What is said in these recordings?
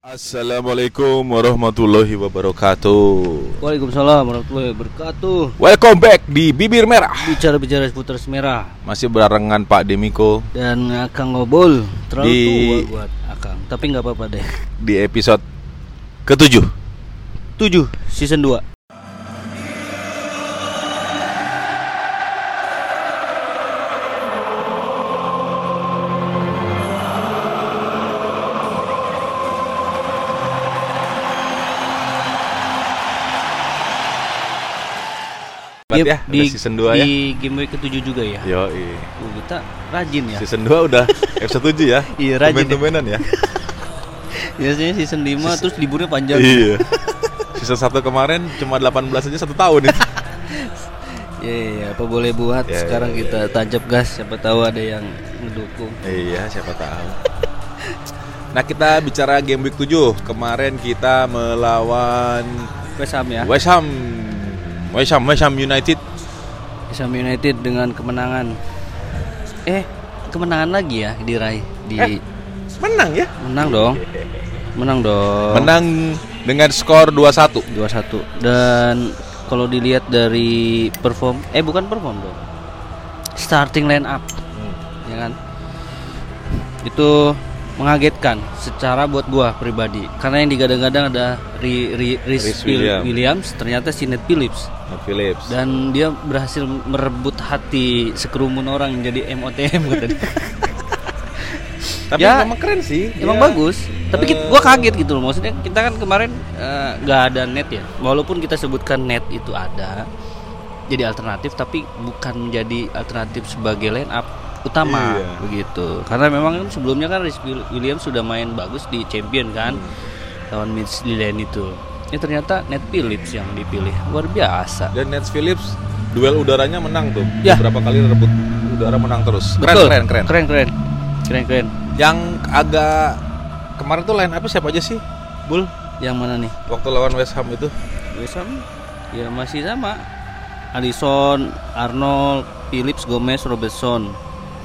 Assalamualaikum warahmatullahi wabarakatuh. Waalaikumsalam warahmatullahi wabarakatuh. Welcome back di Bibir Merah. Bicara-bicara seputar merah Masih barengan Pak Demiko dan Akang Ngobol terlalu Di- tua buat Akang. Tapi nggak apa-apa deh. di episode ketujuh. 7 season 2. Berarti ya, di, udah season 2 ya. Di game week ke-7 juga ya. Yo, Uh, kita rajin ya. season 2 udah episode 7 ya. Iya, rajin ya. Tumben-tumbenan ya. Biasanya season 5 terus liburnya panjang. iya. Season 1 kemarin cuma 18 aja satu tahun itu. Iya, iya, iya. apa boleh buat. Ya, Sekarang ya, kita tancap gas siapa tahu ada yang mendukung. iya, siapa tahu. Nah, kita bicara game week 7. Kemarin kita melawan West Ham ya. West Ham. West Ham, West Ham United. West Ham United dengan kemenangan. Eh, kemenangan lagi ya diraih di Eh. Menang ya? menang dong. Menang dong. Menang dengan skor 2-1. 2-1 dan kalau dilihat dari perform eh bukan perform dong. Starting line up ya kan. Itu mengagetkan secara buat gua pribadi karena yang digadang-gadang ada Ri, Ri, Rhys Rhys Will- Williams. Williams ternyata si Ned Phillips Nah, Phillips. dan dia berhasil merebut hati sekerumun orang yang jadi MOTM katanya. Tapi Ya, emang keren sih. Emang Dia, bagus, tapi kita, gua kaget gitu loh. Maksudnya kita kan kemarin eh, nggak ada net ya. Walaupun kita sebutkan net itu ada jadi alternatif, tapi bukan menjadi alternatif sebagai line up utama Iya. begitu. Karena memang sebelumnya kan Rhys Will- Williams sudah main bagus di Champion kan Hmm. lawan Mitch Lane itu. Ya ternyata Net Phillips yang dipilih luar biasa. Dan Nets Phillips duel udaranya menang tuh. Ya. Beberapa kali rebut udara menang terus. Keren, Betul. keren, keren. keren, keren, keren, keren. Yang agak kemarin tuh line up siapa aja sih? Bul Yang mana nih? waktu lawan West Ham itu. West Ham ya masih sama Alisson, Arnold, Phillips, Gomez, Robertson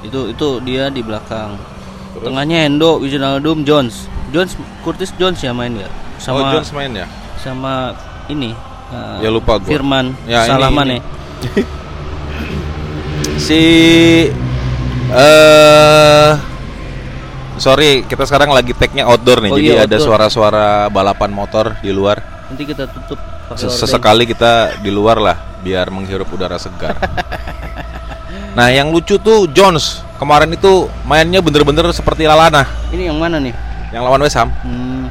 itu itu dia di belakang Terus? tengahnya Endo, Wijnaldum, Jones Jones Curtis Jones ya main ya oh, sama Jones main ya? sama ini uh, Ya, lupa gua. Firman Ya, ini- ini. Mane. Si eh sorry, kita sekarang lagi tag-nya outdoor nih. Oh jadi iya, ada outdoor. suara-suara balapan motor di luar. nanti kita tutup. Sesekali kita di luar lah biar menghirup udara segar. nah, yang lucu tuh Jones kemarin itu mainnya bener-bener seperti Lalana ini yang mana nih yang lawan West Ham. Hmm,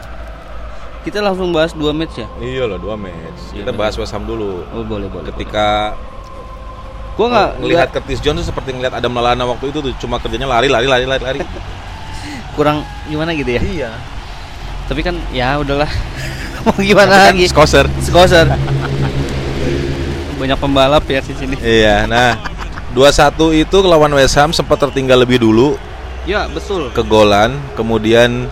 kita langsung bahas dua match ya Iya lah dua match. Iya, Kita bener. bahas West Ham dulu. oh boleh boleh Ketika gua nggak ngelihat Curtis Jones tuh seperti ngelihat Adam Lalana waktu itu tuh cuma kerjanya lari lari lari lari lari. kurang gimana gitu ya iya. tapi kan ya udahlah mau gimana Tapi kan lagi Skoser. Skoser banyak pembalap ya di sini Iya, nah 2-1 itu lawan West Ham sempat tertinggal lebih dulu. Ya, betul. Kegolan, kemudian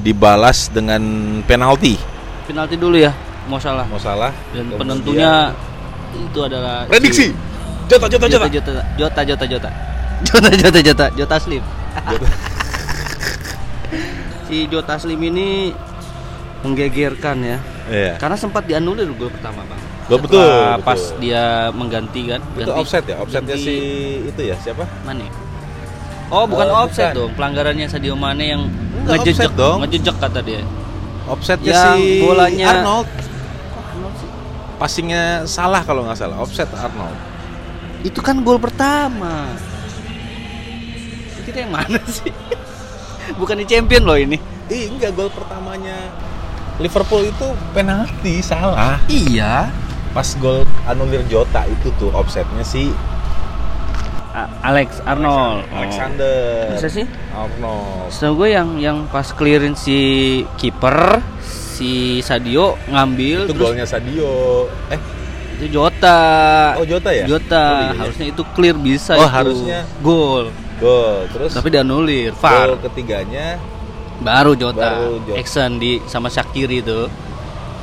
dibalas dengan penalti. Penalti dulu ya, mau salah. Mau salah. Dan kemudian penentunya itu adalah prediksi. Jota jota jota. Jota jota jota jota. Jota jota jota jota slim. Jota. si Jota Slim ini menggegerkan ya. Iya. Karena sempat dianulir gol pertama, Bang betul, betul. pas dia mengganti kan Itu ganti- offset ya? Offsetnya ganti- si itu ya siapa? Mane. Oh, bukan Oh, offset bukan. dong. Pelanggarannya Sadio Mane yang Enggak, ngejejek dong. Ngejejek kata dia. Offsetnya Yang si bolanya- Arnold. Passingnya salah kalau nggak salah. Offset Arnold. Itu kan gol pertama. Kita yang mana sih? bukan di champion loh ini. Ih, enggak gol pertamanya Liverpool itu penalti salah. Iya. Pas gol anulir Jota itu tuh offsetnya si Alex Arnold. Alexander. Oh. Masa sih? Arnold. Setahu gue yang yang pas clearin si kiper si Sadio ngambil Itu terus golnya Sadio. Eh, itu Jota. oh Jota ya? Jota. Oh, iya, iya. Harusnya itu clear bisa Oh, itu. harusnya. gol. Gol. Terus Tapi dianulir. gol VAR. ketiganya Baru Jota. Baru Jota. Action di sama Shakiri itu.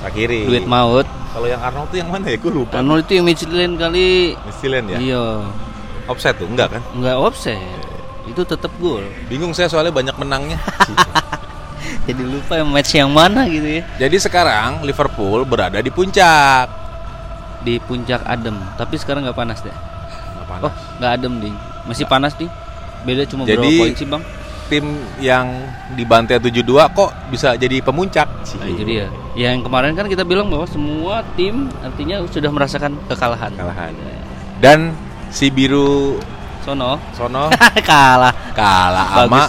Sakiri. Duit maut. Kalau yang Arnold tuh yang mana ya? Gue lupa. Arnold itu yang Michelin kali. Mistilen ya? Iya. Offset tuh enggak kan? Enggak offset. Itu tetap gol. Bingung saya soalnya banyak menangnya. Jadi lupa yang match yang mana gitu ya. Jadi sekarang Liverpool berada di puncak. Di puncak adem, tapi sekarang nggak panas deh. Nggak panas. Oh, nggak adem ding. Masih panas ding. Beda cuma Jadi- berapa poin sih, Bang? Tim yang dibantai 7-2 kok bisa jadi pemuncak? Nah, itu dia. Yang kemarin kan kita bilang bahwa semua tim artinya sudah merasakan kekalahan. Kalahan. Dan si biru Sono sono kalah. kalah sama?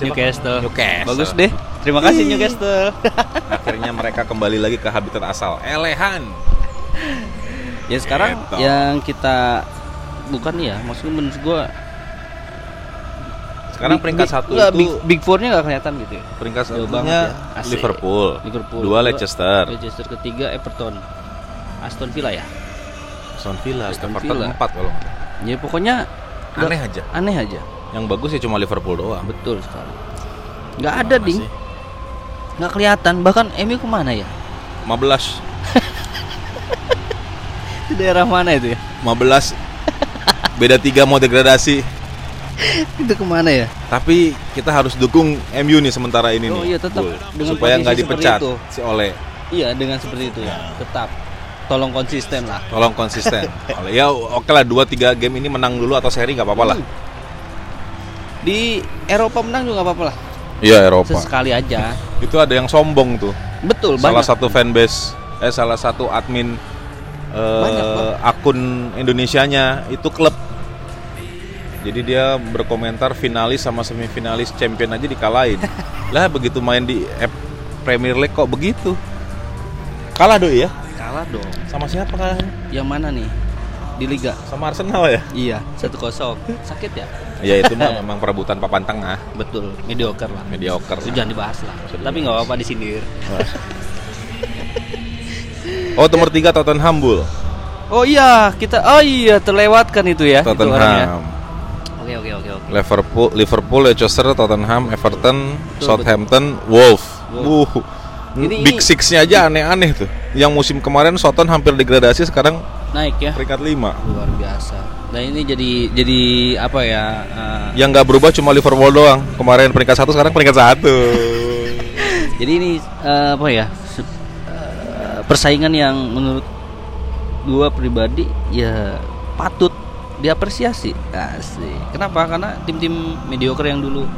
Newcastle. Newcastle. Bagus deh. Terima kasih Ih. Newcastle. Akhirnya mereka kembali lagi ke habitat asal. Elehan. ya sekarang Gitu. yang kita bukan ya, maksudnya menurut gua Sekarang big- peringkat big- satu enggak, itu big, big four-nya nggak kelihatan gitu ya. peringkat satunya banget ya. Liverpool, Liverpool. dua Leicester, Leicester ketiga Everton. Aston Villa ya. Aston Villa, Aston Everton Villa. empat kalau nggak. Ya pokoknya aneh aja. aneh aja. Yang bagus ya cuma Liverpool doang. Betul sekali. Nggak ada ding, nggak kelihatan. Bahkan MU ke mana ya? 15 Di daerah mana itu ya? 15 beda tiga mau degradasi. itu ke mana ya? Tapi kita harus dukung MU nih sementara ini Oh nih. iya, tetap. Dengan supaya nggak dipecat itu. si Ole. Iya dengan seperti itu ya. Tetap tolong konsisten lah. Tolong konsisten. Ole ya oke lah 2 3 game ini menang dulu atau seri nggak apa-apa lah. Hmm. Di Eropa menang juga nggak apa-apa lah. Iya Eropa. Sesekali aja. Itu ada yang sombong tuh. Betul salah banyak. satu fanbase eh salah satu admin eh, Banyak, Bang. akun Indonesianya itu klub jadi dia berkomentar finalis sama semifinalis champion aja dikalahin lah begitu main di eh, Premier League kok begitu kalah doi ya Kalah dong. sama siapa kalahnya Yang mana nih? Di Liga. sama Arsenal ya Iya, satu kosong. Sakit ya? ya itu mah memang perebutan papan tengah Betul, mediocre lah. mediocre Itu jangan dibahas lah. Usah Tapi nggak apa-apa disindir. oh nomor tiga Tottenham Bull Oh iya, kita oh iya terlewatkan itu ya. itu orangnya. Oke oke oke oke. Liverpool, Liverpool, Leicester, Tottenham, Everton, Betul, Southampton, Wolf. Wolf. Wuh. Ini- Big Six-nya aja aneh-aneh tuh. Yang musim kemarin Southampton hampir degradasi sekarang Naik ya. peringkat 5. Luar biasa. Nah ini jadi jadi apa ya? eh, Yang nggak berubah cuma Liverpool doang. Kemarin peringkat satu, sekarang peringkat satu. Jadi ini eh, apa ya? eh, persaingan yang menurut gua pribadi ya patut diapresiasi. Asik. Kenapa? Karena tim-tim mediocre yang dulu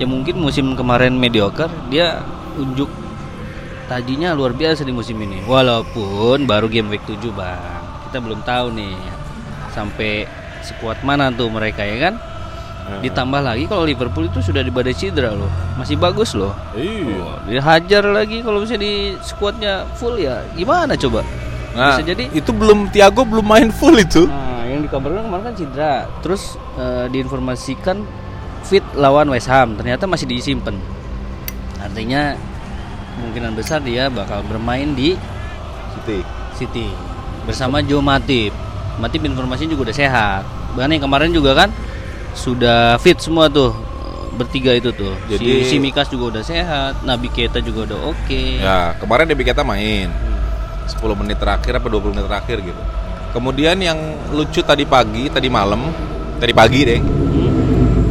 ya mungkin musim kemarin mediocre dia unjuk tajinya luar biasa di musim ini. Walaupun baru game week 7, Bang. Kita belum tahu nih sampai sekuat mana tuh mereka ya kan? Ditambah lagi kalau Liverpool itu sudah di badai cedera loh. Masih bagus loh. Iya. Dihajar lagi kalau misalnya di squadnya full ya gimana coba? Nah, Bisa jadi itu belum Thiago belum main full itu. Nah, dikabarkan kemarin kan cedera. Terus eh, diinformasikan fit lawan West Ham ternyata masih disimpan. Artinya kemungkinan besar dia bakal bermain di City. City bersama Joe Matip. Matip informasinya juga udah sehat. Bahkan yang kemarin juga kan sudah fit semua tuh bertiga itu tuh. Jadi- si, si Mikas juga udah sehat, Nabi Keita juga udah oke. Ya, kemarin Debbie kita main. Hmm. 10 menit terakhir apa 20 menit terakhir gitu. Kemudian yang lucu tadi pagi, tadi malam, tadi pagi deh.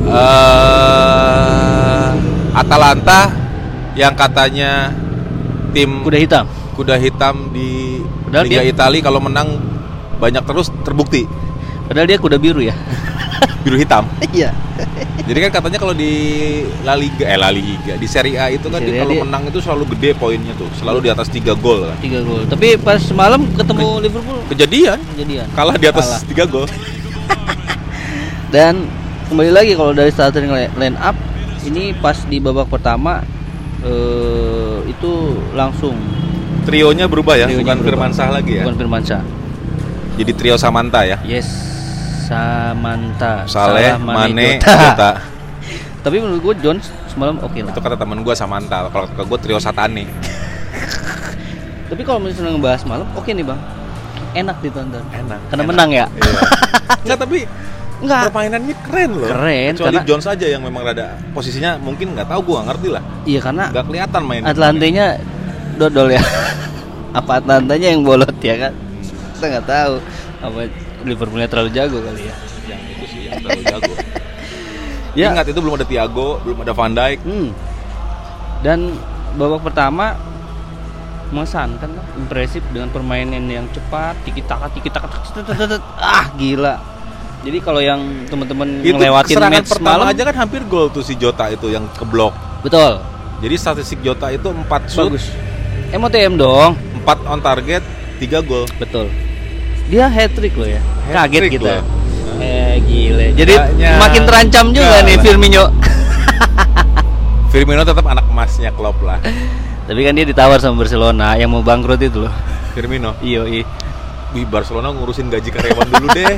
eh Atalanta yang katanya tim Kuda hitam. kuda hitam di Padahal Liga dia- Italia kalau menang banyak terus terbukti Padahal dia kuda biru ya. biru hitam. Iya. Jadi kan katanya kalau di La Liga eh La Liga di Serie A itu Di kan kalau dia- menang itu selalu gede poinnya tuh, selalu di atas 3 gol kan. Tiga gol. Tapi pas semalam ketemu Liverpool Kejadian kejadian. kalah di atas Kalah. 3 gol. Dan kembali lagi kalau dari starting li- line up ini pas di babak pertama eh itu langsung Trionya berubah ya, Trionya bukan berubah. Lagi ya. bukan Firmansyah. Jadi trio Samanta ya. Yes, Samantha, Saleh, Mane, Jota. Tapi menurut gue Jones semalam oke lah. Itu kata temen gua Samanta. Kalau kata gua trio Satane. Tapi kalau misalnya ngebahas malam, oke nih bang, enak ditonton. Enak. Karena menang ya. Iya. Enggak tapi Enggak. permainannya keren loh. Keren, Kecuali karena- Jones aja yang memang rada posisinya mungkin nggak tahu gua nggak ngerti lah. Iya karena Nggak kelihatan main. Atlantenya dodol ya. Apa Atlantanya yang bolot ya kan? Kita nggak tahu. Apa Liverpoolnya terlalu jago kali ya? Yang itu sih yang terlalu jago. Ya. Ingat itu belum ada Thiago, belum ada Van Dijk. Hmm. Dan babak pertama mengesankan lah, impresif dengan permainan yang cepat, tiki taka tiki taka ah gila. Jadi kalau yang teman-teman ngelewatin match pertama semalam aja kan hampir gol tuh si Jota itu yang keblok. betul. Jadi statistik Jota itu 4 shoot, Bagus. MOTM dong. 4 on target, 3 gol. Betul. Dia hat trick loh ya. Kaget Hat-trick kita. loh. Eh gile. Jadi Kayaknya makin terancam juga enggak nih lah. Firmino. Firmino tetap anak emasnya Klopp lah. Tapi kan dia ditawar sama Barcelona yang mau bangkrut itu loh. Firmino. Iyo, iya. Wih, Barcelona ngurusin gaji karyawan dulu deh.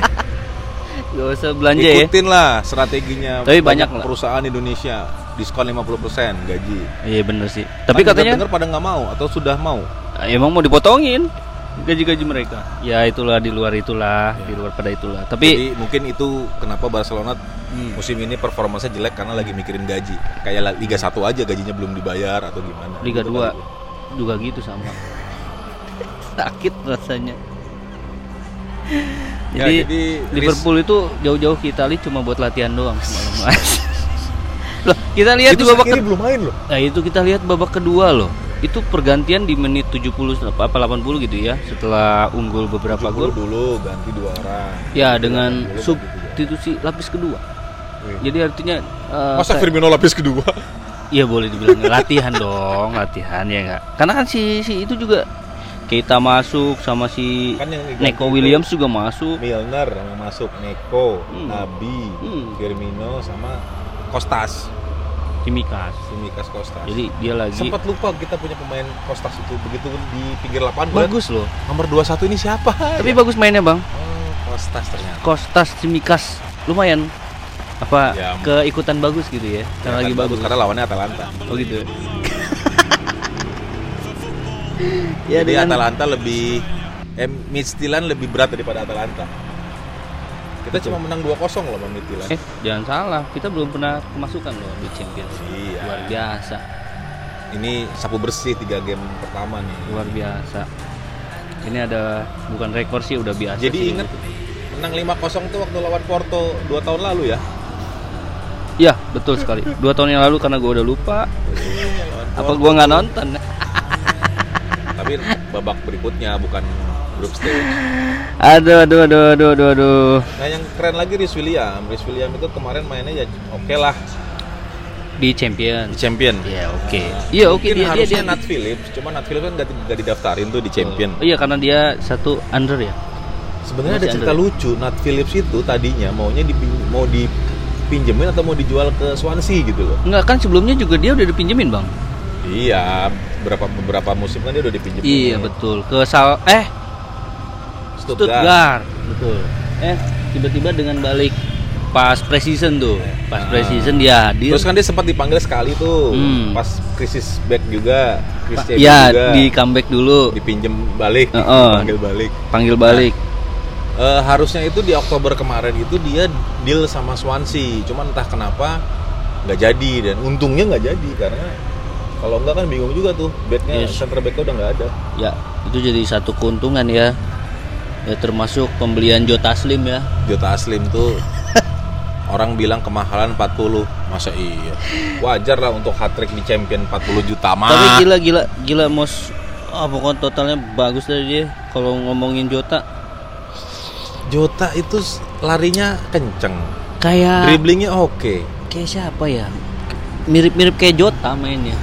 Gak usah belanja ya. Ikutin lah strateginya. Tapi banyak lah. perusahaan Indonesia diskon 50% gaji. Iya bener sih. Tapi Kan katanya dengar pada nggak mau atau sudah mau. Emang mau dipotongin gaji-gaji mereka. Ya itulah di luar itulah, di luar pada itulah. Tapi Jadi mungkin itu kenapa Barcelona Hmm. musim ini performanya jelek karena lagi mikirin gaji. Kayak La- Liga 1 aja gajinya belum dibayar atau gimana. Liga Gitu 2 kali. juga gitu sama. Sakit rasanya. Ya, Jadi, jadi Liverpool itu jauh-jauh ke Italia cuma buat latihan doang semalam. loh, kita lihat itu di babak Shaqiri ke- belum main loh. Nah, itu kita lihat babak kedua loh. Itu pergantian di menit 70 apa apa 80 gitu ya, setelah unggul beberapa 70 gol. dulu ganti dua orang. Ya, dengan ganti substitusi lapis kedua. Wih. Jadi artinya eh, Masa Firmino lapis kedua? Iya boleh dibilang latihan dong, latihan ya enggak. Karena kan si si itu juga kita masuk sama si Kan yang Neko Williams juga masuk. Milner yang masuk, Neko, Hmm. Nabi, Hmm. Firmino sama Kostas, Timikas. Simikas Kostas. Jadi dia lagi sempat lupa kita punya pemain Kostas itu begitu di pinggir lapangan. bagus loh. Nomor 21 ini siapa? Tapi Ya. bagus mainnya, Bang. Oh, Kostas ternyata. Kostas Timikas lumayan apa Ya, keikutan bagus gitu ya. Karena Ya, lagi bagus. karena lawannya Atalanta. Oh gitu. Ya, ya Jadi dengan Atalanta lebih eh, Midtjylland lebih berat daripada Atalanta. Kita cuma menang 2-0 loh Midtjylland. eh jangan salah, kita belum pernah kemasukan loh di Champions. Iya. Luar biasa, Ini sapu bersih tiga game pertama nih. luar biasa. Ini ada bukan rekor sih udah biasa. Jadi sih. inget menang 5-0 tuh waktu lawan Porto 2 tahun lalu ya. Iya betul sekali. Dua tahun yang lalu karena gue udah lupa. Lawan Apa gue nggak nonton? Tapi babak berikutnya bukan grup stage. Aduh, aduh, aduh, aduh, aduh, aduh. Nah yang keren lagi Rhys William. Rhys William itu kemarin mainnya ya oke lah Di champion. di champion. Iya oke. Iya oke Mungkin dia dia harusnya dia. Nat Phillips, cuma Nat Phillips kan gak, gak didaftarin tuh di champion. Oh, iya karena dia satu under ya. Sebenarnya ada cerita under. lucu, Nat Phillips itu tadinya maunya dipin- mau dipinjemin atau mau dijual ke Swansea gitu loh. Enggak kan sebelumnya juga dia udah dipinjemin bang. Iya, beberapa beberapa musim kan dia udah dipinjemin. Iya betul. Ke Sal eh Stuttgart. Stuttgart. Betul. Eh tiba-tiba dengan balik pas preseason tuh, pas Ah. preseason dia hadir. Terus kan dia sempat dipanggil sekali tuh, Hmm. pas krisis back juga, krisis ya juga. di comeback dulu, dipinjem balik, Heeh. dipanggil balik. panggil balik. Eh, harusnya itu di Oktober kemarin itu dia deal sama Swansea, cuman entah kenapa nggak jadi dan untungnya nggak jadi karena kalau enggak kan bingung juga tuh backnya Yes. center backnya udah nggak ada. Ya itu jadi satu keuntungan ya. Ya termasuk pembelian Jota Slim ya. Jota Aslim tuh orang bilang kemahalan 40 masa iya? Wajar lah untuk hat trick di champion 40 juta mah. Tapi gila gila gila mos. Ah pokoknya totalnya bagus dari dia kalau ngomongin Jota. Jota itu larinya kenceng. Kayak dribblingnya oke. kayak siapa ya? Mirip-mirip kayak Jota mainnya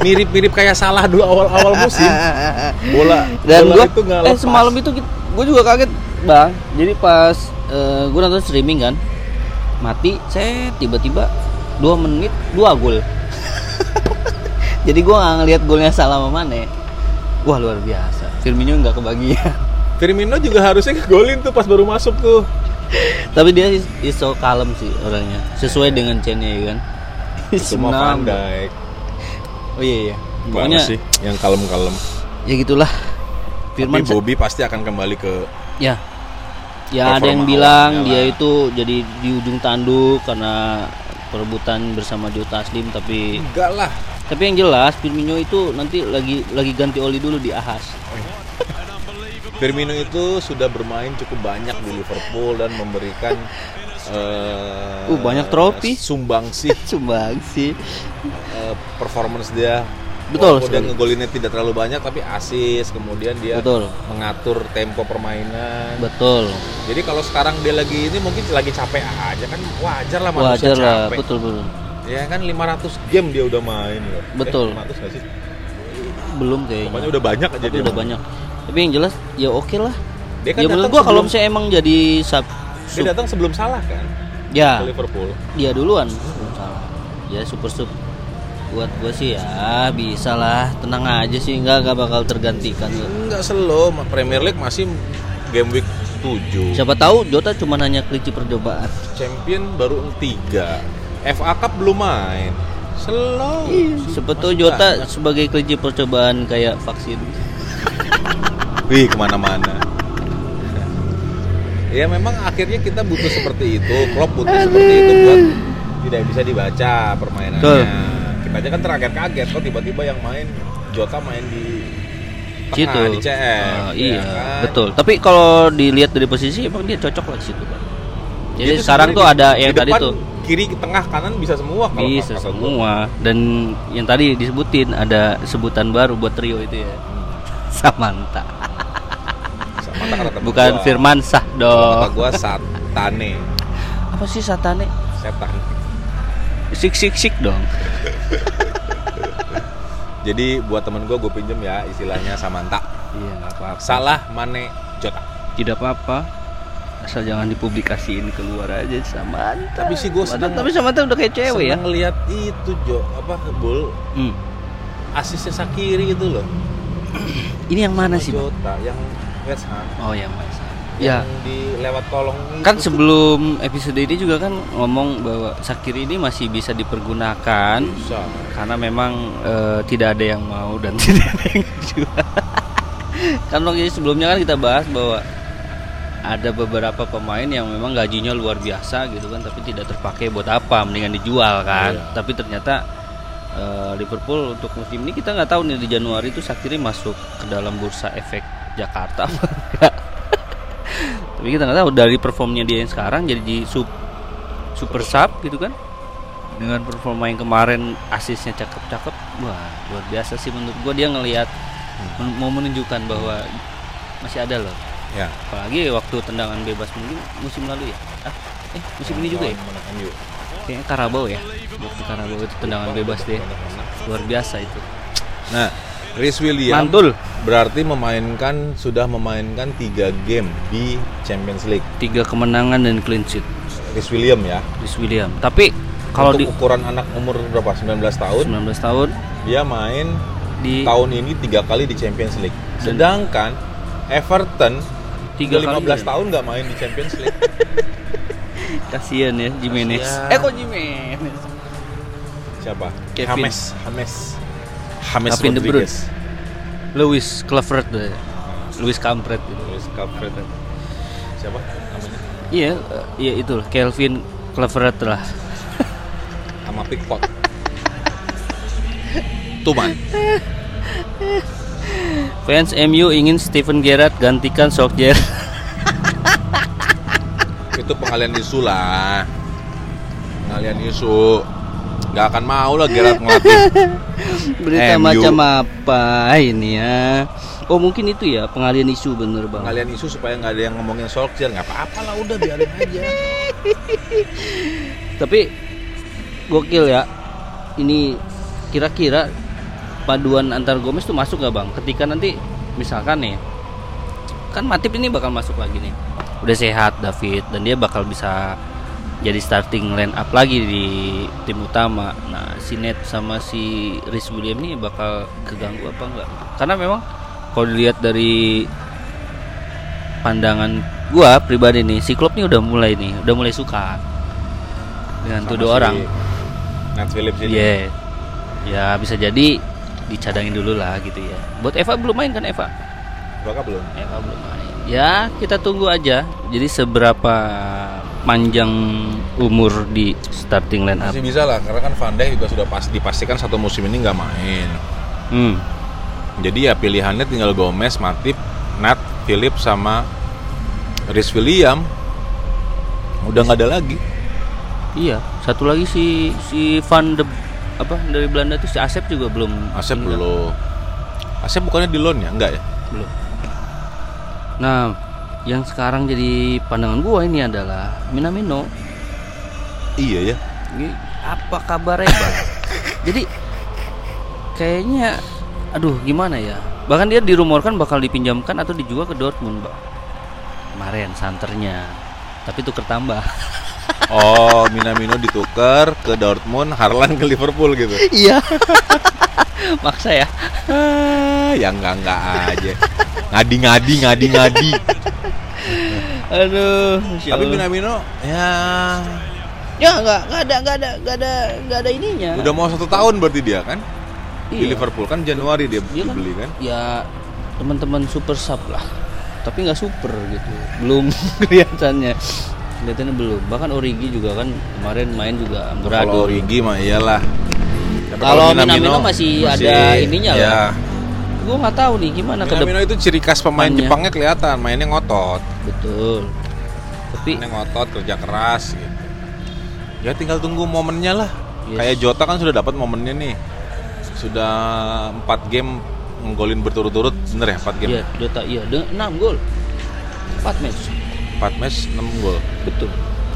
mirip-mirip kayak salah dulu awal-awal musim. Bola dan bola gua itu nggak eh lepas. semalam itu gue juga kaget bang. Jadi pas eh, gue nonton streaming kan mati saya tiba-tiba dua menit dua gol. Jadi gue nggak ngelihat golnya salah sama Mane. Wah luar biasa. Firmino nggak kebagian. Firmino juga harusnya ngegolin tuh pas baru masuk tuh. Tapi dia is, is so kalem sih orangnya. Sesuai dengan chainnya ya kan Van Dijk oh iya iya Gimana pokoknya sih yang kalem-kalem ya gitulah tapi Firman sa- Bobby pasti akan kembali ke Ya. Ya ada yang bilang dia lah. itu jadi di ujung tanduk karena perebutan bersama Jota Slim tapi enggak lah tapi yang jelas Firmino itu nanti lagi lagi ganti oli dulu di Ahas. Firmino itu sudah bermain cukup banyak di Liverpool dan memberikan eh, Uh, banyak trofi. sumbang sih Sumbang sih. eh, performance dia Betul sekali. ngegolinnya tidak terlalu banyak tapi asis kemudian dia Betul. mengatur tempo permainan Betul. jadi kalau sekarang dia lagi ini mungkin lagi capek aja kan wajar lah manusia Wajar lah, capek betul betul. ya kan 500 game dia udah main loh Betul. eh, 500 nggak sih Belum kayaknya. pokoknya udah banyak aja Tapi dia udah main. banyak. Tapi yang jelas ya oke lah. dia kan ya menurut gua kalau misalnya emang jadi sub, dia datang sebelum salah kan ya ke Liverpool dia duluan belum salah. Ya super sub buat gua sih ya bisa lah tenang aja sih nggak nggak bakal tergantikan Enggak slow, Premier League masih game week 7. siapa tahu Jota cuma hanya kelinci percobaan Champion baru 3. FA Cup belum main. Tahu Masih Jota banyak. sebagai kelinci percobaan kayak vaksin Wih, ke mana-mana. Ya memang akhirnya kita butuh seperti itu. Klopp butuh seperti itu buat tidak bisa dibaca permainannya. Betul. Kita aja kan terkaget-kaget kok tiba-tiba yang main Jota main di situ di CF. Oh, ya iya kan? betul tapi kalau dilihat dari posisi emang dia cocok lah di situ Pak. jadi tuh sekarang tuh ada di yang tadi tuh kiri tengah kanan bisa semua kalau bisa gua. semua dan yang tadi disebutin ada sebutan baru buat trio itu ya Samanta Sama kata temen bukan gua. Firman Sah dong kata gua satane, apa sih satane setan. sik sik sik dong Jadi buat temen gua gue pinjem ya istilahnya Samanta. iya nggak apa-apa Salah Mane Jota. tidak apa-apa asal jangan dipublikasiin keluar aja Samanta Tapi sih gua seneng- tapi Samanta udah kayak cewek ya ngeliat itu Jo apa bol Hmm. asisnya Sakiri itu loh. ini yang mana sih? Jota yang West Ham. oh yang ya Yang di lewat kolong kan itu sebelum episode ini juga kan ngomong bahwa Sakir ini masih bisa dipergunakan bisa. karena memang eh, tidak ada yang mau dan tidak ada yang jual. kan waktu sebelumnya kan kita bahas bahwa ada beberapa pemain yang memang gajinya luar biasa gitu kan tapi tidak terpakai buat apa mendingan dijual kan Iya. tapi ternyata eh, Liverpool untuk musim ini kita nggak tahu nih di Januari itu Sakiri masuk ke dalam bursa efek Jakarta. Apa enggak. Tapi kita nggak tahu dari performnya dia yang sekarang jadi di sub super sub gitu kan? Dengan performa yang kemarin asisnya cakep-cakep wah luar biasa sih menurut gua. Dia ngelihat men- mau menunjukkan bahwa masih ada loh. Ya. apalagi waktu tendangan bebas mungkin musim lalu ya? Ah, eh musim ini juga ya? kayaknya Karabau ya? Waktu Karabau itu tendangan bebas dia. Luar biasa itu. Nah, Rhys Williams. Mantul berarti memainkan sudah memainkan tiga game di Champions League. tiga kemenangan dan clean sheet Rhys Williams ya. Chris William tapi kalau di ukuran anak umur berapa? 19 tahun, 19 tahun dia main di tahun ini tiga kali di Champions League. Dan- Sedangkan Everton tiga udah 15 kali tahun nggak main di Champions League. kasihan ya Jimenez Kasihan. eh kok Jimenez Siapa? Kevin. James. James. James Kevin De Bruyne. Lewis Clavert deh. Lewis Kampret gitu. Terus Calvert. Siapa namanya? Iya, eh, iya itu lah, Kelvin Clavert lah. Sama Pickford. Tuman. Fans MU ingin Steven Gerrard gantikan Solskjaer. Itu pengalian isu lah. Pengalian isu. Gak akan mau lah Gerard ngelatih. Berita MU. macam apa ini ya? Oh mungkin itu ya pengalian isu bener bang. Pengalian isu supaya nggak ada yang ngomongin Solskjaer. Nggak apa-apa lah udah biarin aja. Tapi gokil ya. Ini kira-kira paduan antar Gomez tuh masuk gak bang? Ketika nanti misalkan nih, kan Matip ini bakal masuk lagi nih. Udah sehat David dan dia bakal bisa jadi starting line up lagi di tim utama. Nah, si Net sama si Rhys William ini bakal keganggu apa enggak? Karena memang kalau dilihat dari pandangan gua pribadi nih, si Klopp nih udah mulai nih, udah mulai suka dengan tuh dua si orang. Nat Phillips ini. Iya. Ya bisa jadi dicadangin dulu lah gitu ya. Buat Eva belum main kan Eva? Bakal belum? Eva belum main. Ya kita tunggu aja. Jadi seberapa panjang umur di starting line up? Masih bisa lah, karena kan Van Dijk juga sudah pas dipastikan satu musim ini nggak main. Hmm. Jadi ya pilihannya tinggal Gomez, Matip, Nat, Phillips sama Rhys William. Udah nggak ada lagi. Iya, satu lagi si si Van de apa dari Belanda tuh si Asep juga belum Asep belum. Asep bukannya di loan ya? Enggak ya? belum. Nah, yang sekarang jadi pandangan gua ini adalah Minamino. Iya ya. Ini apa kabarnya, Bang? jadi kayaknya aduh gimana ya? Bahkan dia dirumorkan bakal dipinjamkan atau dijual ke Dortmund, Bang. Kemarin santernya. Tapi tuker tambah. Oh, Minamino ditukar ke Dortmund, Harlan ke Liverpool gitu. Iya. Maksa ya. Ah, ya enggak enggak aja. Ngadi-ngadi, ngadi-ngadi. Aduh, Masya Tapi. Minamino ya Ya nggak nggak ada nggak ada nggak ada nggak ada ininya. udah mau satu tahun berarti dia kan di Iya. Liverpool kan Januari dia Dia kan- dibeli kan. Ya teman-teman super sub lah. Tapi nggak super gitu. Belum kelihatannya. Kelihatannya belum. Bahkan Origi juga kan kemarin main juga Kalau amburadul. Origi mah iyalah. Kalau Minamino masih ada ininya ya. lah. Gue nggak tahu nih gimana ke Minamino itu ciri khas pemain depannya. Jepangnya kelihatan, mainnya ngotot. Betul. Tapi Mainnya ngotot, kerja keras gitu. Ya tinggal tunggu momennya lah. Yes. Kayak Jota kan sudah dapat momennya nih. Sudah 4 game nggolin berturut-turut, bener ya 4 game? iya Dota iya de- 6 gol. 4 match. 4 match 6 gol. Betul.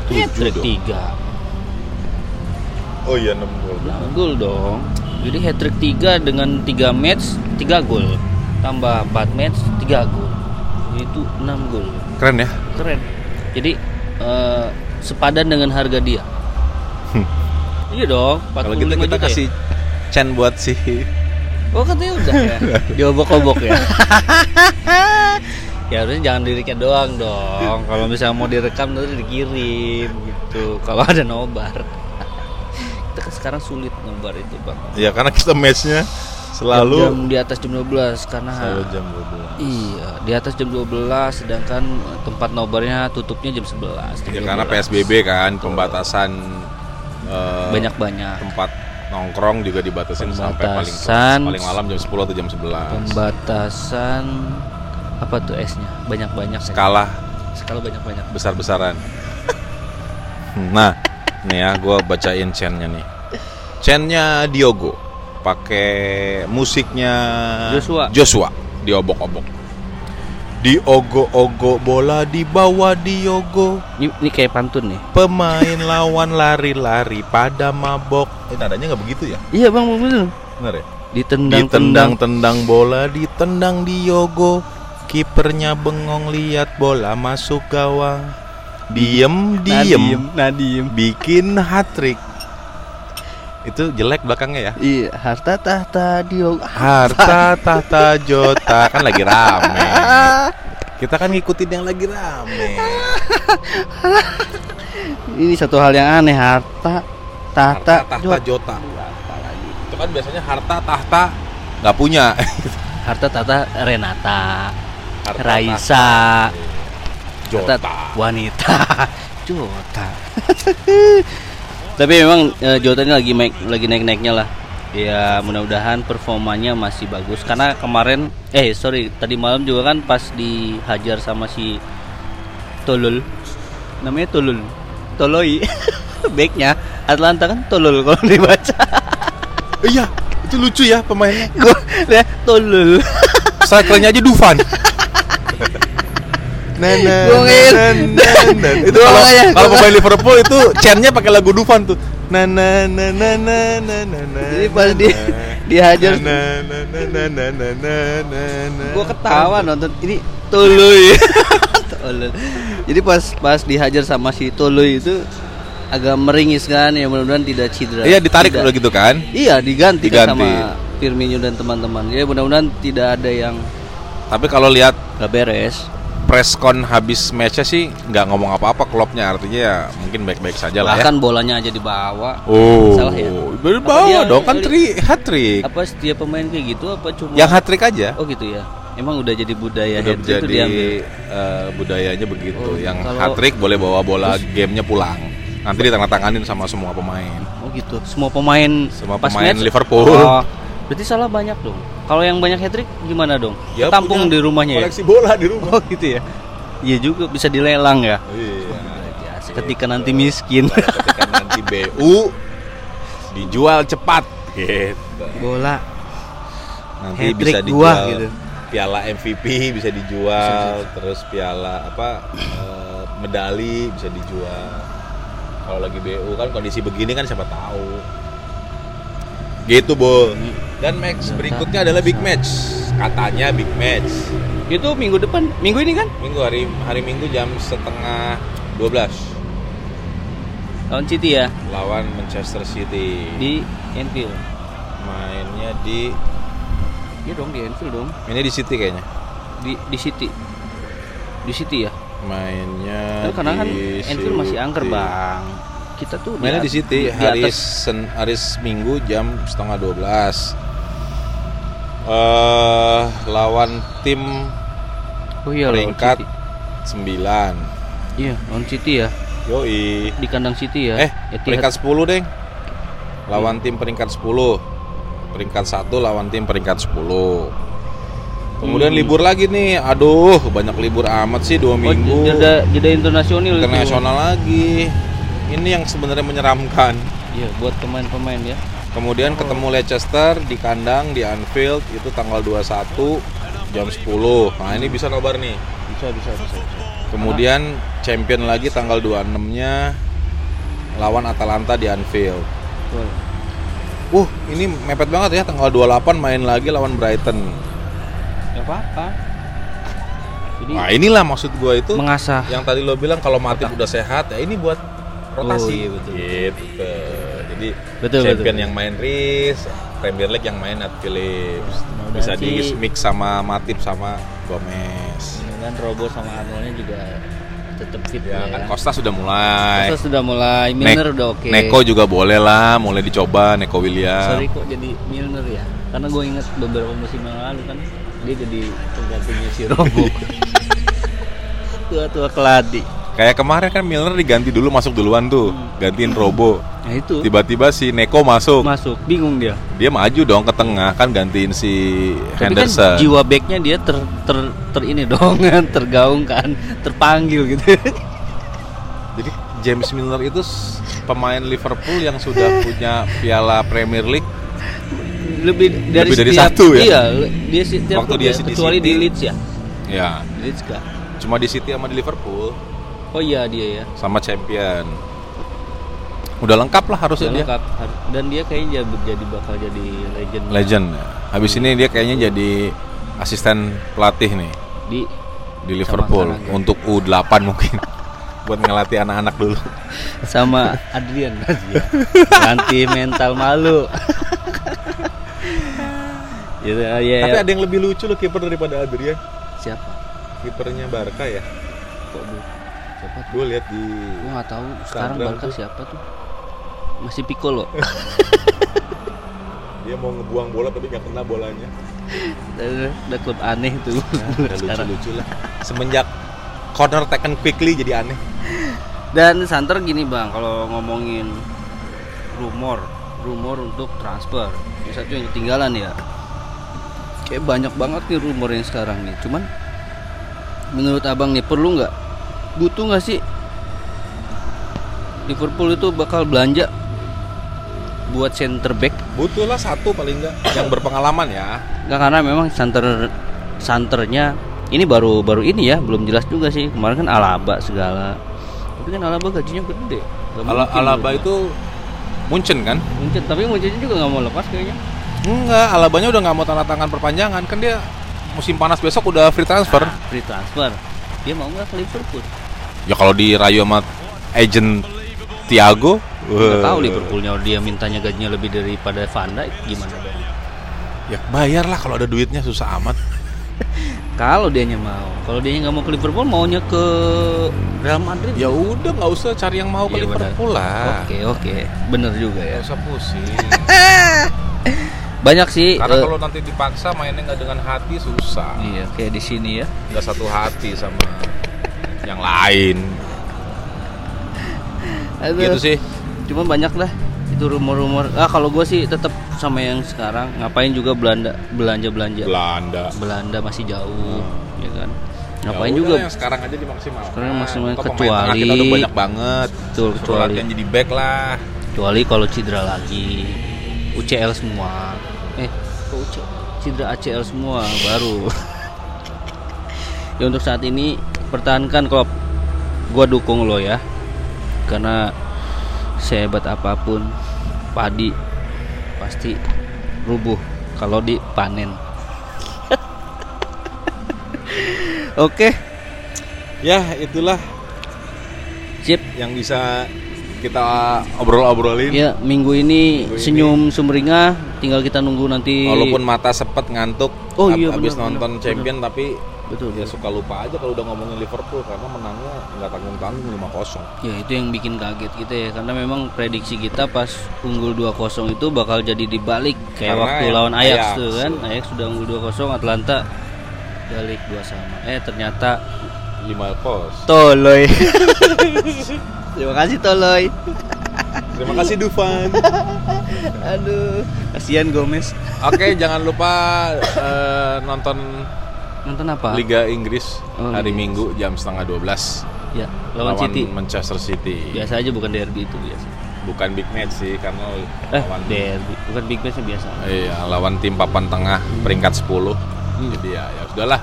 Dong. 3. Oh iya 6 gol. 6 gol dong. Jadi hat trick 3 dengan 3 match 3 gol. Tambah 4 match 3 gol. Itu 6 gol. Keren ya? Keren. Jadi eh, sepadan dengan harga dia. Iya dong, 45 Kalau kita kita juta ya? kasih Chen buat si Oh katanya udah ya. Diobok-obok ya. ya harusnya jangan dirikan doang dong. Kalau misalnya mau direkam nanti dikirim gitu. Kalau ada nobar. Kita kan sekarang sulit nobar itu, Bang. Ya karena kita matchnya selalu jam di atas jam 12 karena selalu jam 12. Iya, di atas jam 12 sedangkan tempat nobarnya tutupnya jam 11. jam Ya karena 12. PSBB kan pembatasan eh, banyak-banyak. tempat nongkrong juga dibatasin sampai paling paling malam jam 10 atau jam 11. Pembatasan apa tuh S-nya? Banyak-banyak ya. Skala Skala banyak-banyak. besar-besaran. nah, nih ya gua bacain chainnya nih. Chainnya Diogo pakai musiknya Joshua. Joshua diobok-obok. Diogo-ogo bola dibawa Diogo. Ini, ini kayak pantun nih. Pemain lawan lari-lari pada mabok. Eh, nadanya nggak begitu ya? Iya, Bang, bener. Benar ya? Ditendang-tendang. Ditendang-tendang bola, ditendang Diogo. Kipernya bengong lihat bola masuk gawang. Diem, diem, Nadiem. bikin hat trick. Itu jelek belakangnya ya. Iya, harta tahta Diogo. Harta tahta Jota kan lagi rame. Kita kan ngikutin yang lagi rame. Ini satu hal yang aneh, harta tahta, Harta tahta Jota. Itu kan biasanya harta tahta nggak punya. Harta tahta Renata, Harta Raisa, Jota. Wanita, Jota. Tapi memang eh, Jota ini lagi naik lagi naik-naiknya lah. Ya mudah-mudahan performanya masih bagus karena kemarin eh sorry tadi malam juga kan pas dihajar sama si Tolol namanya Tolol Toloi backnya Atlanta kan Tolol kalau dibaca Iya, itu lucu ya pemainnya. gue lihat Tolol Strikernya aja Dufan. Itu kalau kalau pemain Liverpool itu chantnya pakai lagu Dufan tuh. Nenen. Nenen. Jadi pas di dihajar. Gue ketawa nonton ini tuluy. Jadi pas pas dihajar sama si tuluy itu agak meringis kan ya mudah-mudahan tidak cedera. Iya ditarik udah gitu kan? Iya diganti, diganti. Kan sama Firmino dan teman-teman. Ya mudah-mudahan tidak ada yang tapi kalau lihat nggak beres press con habis matchnya sih nggak ngomong apa-apa klubnya artinya ya mungkin baik-baik saja lah ya. Bahkan bolanya aja dibawa. Oh, Salah ya? Dia- dong kan tri hat trick. Apa setiap pemain kayak gitu apa cuma Yang hat trick aja. Oh gitu ya. Emang udah jadi budaya udah hat-trick jadi diambil. eh, budayanya begitu. Oh, yang kalau- hat trick boleh bawa bola gamenya pulang. Nanti ditandatanganin sama semua pemain. Oh gitu. Semua pemain Semua pas pemain match- Liverpool. Oh, berarti salah banyak dong. Kalau yang banyak hat trick gimana dong? Ya, Tampung di rumahnya ya. Koleksi bola di rumah. Oh gitu ya. Iya juga bisa dilelang ya. Iya. Ketika nanti miskin. Pada ketika nanti BU dijual cepat gitu. Bola Nanti bisa gua, dijual gitu. piala MVP bisa dijual, terus piala apa eh, medali bisa dijual. Kalau lagi BU kan kondisi begini kan siapa tahu. Gitu, Bu. Dan match berikutnya adalah big match. Katanya big match. itu minggu depan, minggu ini kan? Minggu hari hari Minggu jam setengah 12 Lawan City ya lawan Manchester City. di Anfield. Mainnya di Iya dong di Anfield dong. ini di City kayaknya. Di di City. Di City ya. Mainnya karena kan Anfield masih angker. Bang. Kita tuh Mainnya di at- City di hari atas sen, hari Minggu jam setengah 12 eh lawan tim Oh iya peringkat. 9 Iya, lawan City ya. Yoi Di kandang City ya. Eh Etihad. peringkat 10 deng Lawan tim peringkat 10 Peringkat 1 lawan tim peringkat 10 Kemudian Hmm. libur lagi nih Aduh banyak libur amat sih dua Oh, minggu jeda jeda internasional itu. Internasional lagi Ini yang sebenarnya menyeramkan Iya, buat pemain-pemain ya. Kemudian ketemu Leicester di kandang di Anfield itu tanggal 21 jam 10. Nah, ini bisa nobar nih. Bisa bisa bisa. bisa. Kemudian champion lagi tanggal 26-nya lawan Atalanta di Anfield. Betul. Uh, ini mepet banget ya tanggal 28 main lagi lawan Brighton. Gak apa-apa. Jadi Nah, inilah maksud gua itu mengasah yang tadi lo bilang kalau Matip udah sehat ya ini buat rotasi. Oh, iya, betul. Gitu. Jadi Betul, champion betul. yang main Riz, Premier League yang main Nat Phillips. Bisa di mix sama Matip sama Gomez. dan Robo sama Arnoldnya juga tetap fit Ya, ya. kan Costa sudah mulai. Costa sudah mulai, Milner udah oke. Neko juga boleh lah, mulai dicoba Neko William. Sorry kok jadi Milner ya. Karena gue ingat beberapa musim yang lalu kan dia jadi penggantinya si Robo. Tua-tua keladi. Kayak kemarin kan Milner diganti dulu masuk duluan tuh, gantiin Robo. Nah itu Tiba-tiba si Neko masuk. masuk, bingung dia. Dia maju dong ke tengah kan gantiin si Tapi kan Henderson. jiwa backnya dia ter, ter, ter ini dong, tergaung kan, terpanggil gitu. Jadi James Milner itu pemain Liverpool yang sudah punya Piala Premier League. Lebih dari, Lebih dari setiap- satu ya? Iya, dia setiap Waktu dia ya, di City. di Leeds ya. Ya, Leeds kah? cuma di City sama di Liverpool Oh iya dia ya. sama champion. Udah lengkap lah harusnya Udah dia. lengkap. Dan dia kayaknya jadi, bakal jadi legend Legend. Habis ini dia kayaknya jadi asisten pelatih nih di di Liverpool sana, gitu. untuk U8 mungkin buat ngelatih anak-anak dulu. sama Adrian ya. Ganti mental malu. Gitu, ya, ya, Tapi ada yang lebih lucu loh kiper daripada Adrian. siapa? Kipernya Barca ya. Kok bu? Siapa tuh? Gue lihat di Gue nggak tahu. Sekarang Barca tuh. siapa tuh? Masih Piccolo. dia mau ngebuang bola tapi nggak kena bolanya. Udah klub aneh tuh. Nah, sekarang. lucu-lucu lah. Semenjak corner taken quickly jadi aneh. Dan Santer gini bang, kalau ngomongin rumor, rumor untuk transfer, ini satu yang ketinggalan ya. Kayak banyak banget nih rumor yang sekarang nih. Cuman menurut abang nih perlu nggak, butuh nggak sih Liverpool itu bakal belanja buat center back? Butuh lah satu paling nggak yang berpengalaman ya. Nggak karena memang center santernya ini baru baru ini ya, belum jelas juga sih. Kemarin kan Alaba segala. Tapi kan Alaba gajinya gede. Ala mungkin Alaba itu Munchen kan? Mungkin, tapi Munchen juga nggak mau lepas kayaknya. Enggak, Alabanya udah nggak mau tanda tangan perpanjangan kan dia musim panas besok udah free transfer. Ah, free transfer. Dia mau nggak ke Liverpool? Ya kalau dirayu sama agent Thiago, Nggak wah. tahu Liverpoolnya dia mintanya gajinya lebih daripada Van Dijk gimana dong? Ya bayar lah kalau ada duitnya susah amat. Kalau dianya mau, kalau dia nggak mau ke Liverpool, maunya ke Real Madrid. Ya udah nggak usah cari yang mau ke benar. Liverpool lah. Oke oke, bener juga ya. Nggak usah pusing. Banyak sih. Karena eh, kalau nanti dipaksa mainnya nggak dengan hati susah. iya kayak di sini ya. Nggak satu hati sama yang lain. Aduh. Gitu sih. Cuma banyak lah itu rumor-rumor. Ah kalau gue sih tetap sama yang sekarang. Ngapain juga Belanda belanja belanja. Belanda. Belanda masih jauh, Hmm. ya kan. Ngapain Ya juga? yang sekarang aja dimaksimalkan. Sekarang maksimal, kecuali- kita udah banyak banget. Betul, kecuali latihan jadi back lah. kecuali kalau cedera lagi UCL semua eh kok UC cedera ACL semua baru ya untuk saat ini pertahankan Klopp gua dukung lo ya. Karena sehebat apa pun padi pasti rubuh kalau dipanen. Oke. Ya, itulah sip. yang bisa kita obrol-obrolin. ya minggu ini Minggu ini. senyum sumringah. Tinggal kita nunggu nanti Walaupun mata sepet ngantuk Oh ab- iya, habis benar, nonton benar, champion tapi betul ya suka lupa aja kalau udah ngomongin Liverpool karena menangnya nggak tanggung-tanggung 5-0. Ya itu yang bikin kaget kita ya karena memang prediksi kita pas unggul 2-0 itu bakal jadi dibalik kayak Karena waktu lawan Ajax, Ajax, tuh kan. tuh. Ajax sudah unggul 2-0 Atlanta balik 2 sama. Eh ternyata 5 pos. Toloy. Terima kasih Toloy. Terima kasih Dufan. Aduh, kasihan Gomez. Oke, jangan lupa eh, nonton Nonton apa? Liga Inggris Oh, hari Liga Minggu jam setengah 12 Ya, lawan, City. Manchester City. Biasa aja bukan derby itu biasa. Bukan big match sih karena Eh, lawan derby. Bukan big match biasa. iya, lawan tim papan tengah peringkat 10. Hmm. Jadi ya ya sudahlah.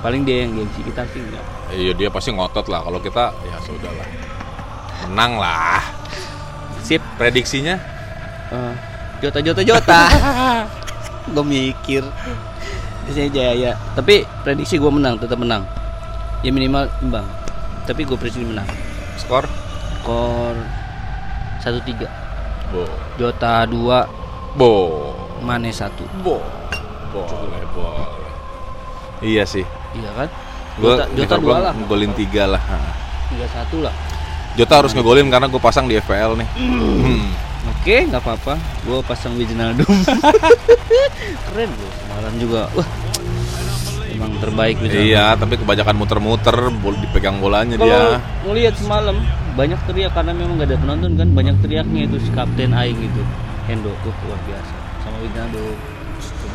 Paling dia yang gengsi kita sih enggak. Iya dia pasti ngotot lah. Kalau kita ya sudahlah. Menang lah. Sip. Prediksinya Eh, Jota Jota Jota. gue mikir. Biasanya Jaya. Tapi prediksi gue menang, tetap menang. Ya minimal imbang. Tapi gue prediksi menang. skor Skor 1-3. Bo. Jota 2, Bo. Mane 1. Bo. Boleh, boleh. Iya sih. Iya kan? Gua Jota, Jota 2 lah. ngegolin 3 lah. 3-1 lah. Jota harus ngegolin karena gue pasang di FPL nih. Hmm. Oke, nggak apa-apa. Gue pasang Wijnaldum. Keren loh. Semalam juga. Wah. Emang terbaik Wijnaldum. Iya, tapi kebanyakan muter-muter, bol dipegang bolanya Kalau dia. ngelihat semalam banyak teriak karena memang gak ada penonton kan banyak teriaknya itu si kapten Aing itu Hendo tuh luar biasa sama Wijnaldum.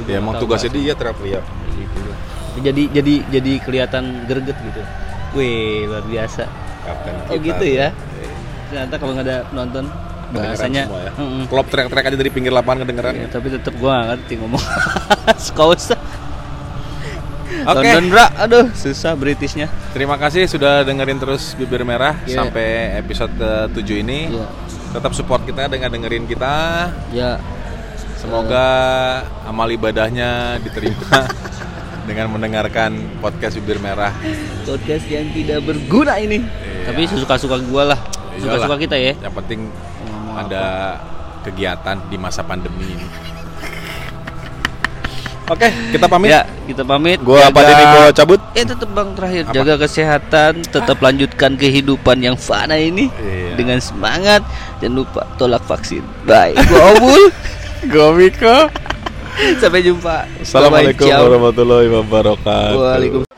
Ya emang tugasnya bahasa. dia teriak-teriak. gitu loh. Jadi jadi jadi kelihatan greget gitu. Wih luar biasa. Kapten Oh gitu ya. Iya. Ternyata kalau nggak ada penonton bahasanya. ya. Klopp teriak-teriak aja dari pinggir lapangan kedengeran. Ya, tapi tetap gua gak ngerti ngomong. Skausa. Oke. London bra, aduh susah Britishnya. Terima kasih sudah dengerin terus Bibir Merah Iya. sampai episode ke-7 ini. Ya, Tetap support kita dengan dengerin kita. ya Semoga amal ibadahnya diterima dengan mendengarkan podcast Bibir Merah. podcast yang tidak berguna ini. Iya. Tapi suka-suka gua lah. Suka-suka kita ya. Yang penting ada kegiatan di masa pandemi ini. Oke, kita pamit. Ya, kita pamit. Gua Jaga- Pak Denny gua cabut. Eh tetap Bang terakhir Apa? jaga kesehatan, tetap lanjutkan kehidupan yang fana ini Iya. dengan semangat. Jangan lupa tolak vaksin. Bye. Gua Obul. Gua Miko. Sampai jumpa. Assalamualaikum warahmatullahi wabarakatuh. Waalaikumsalam.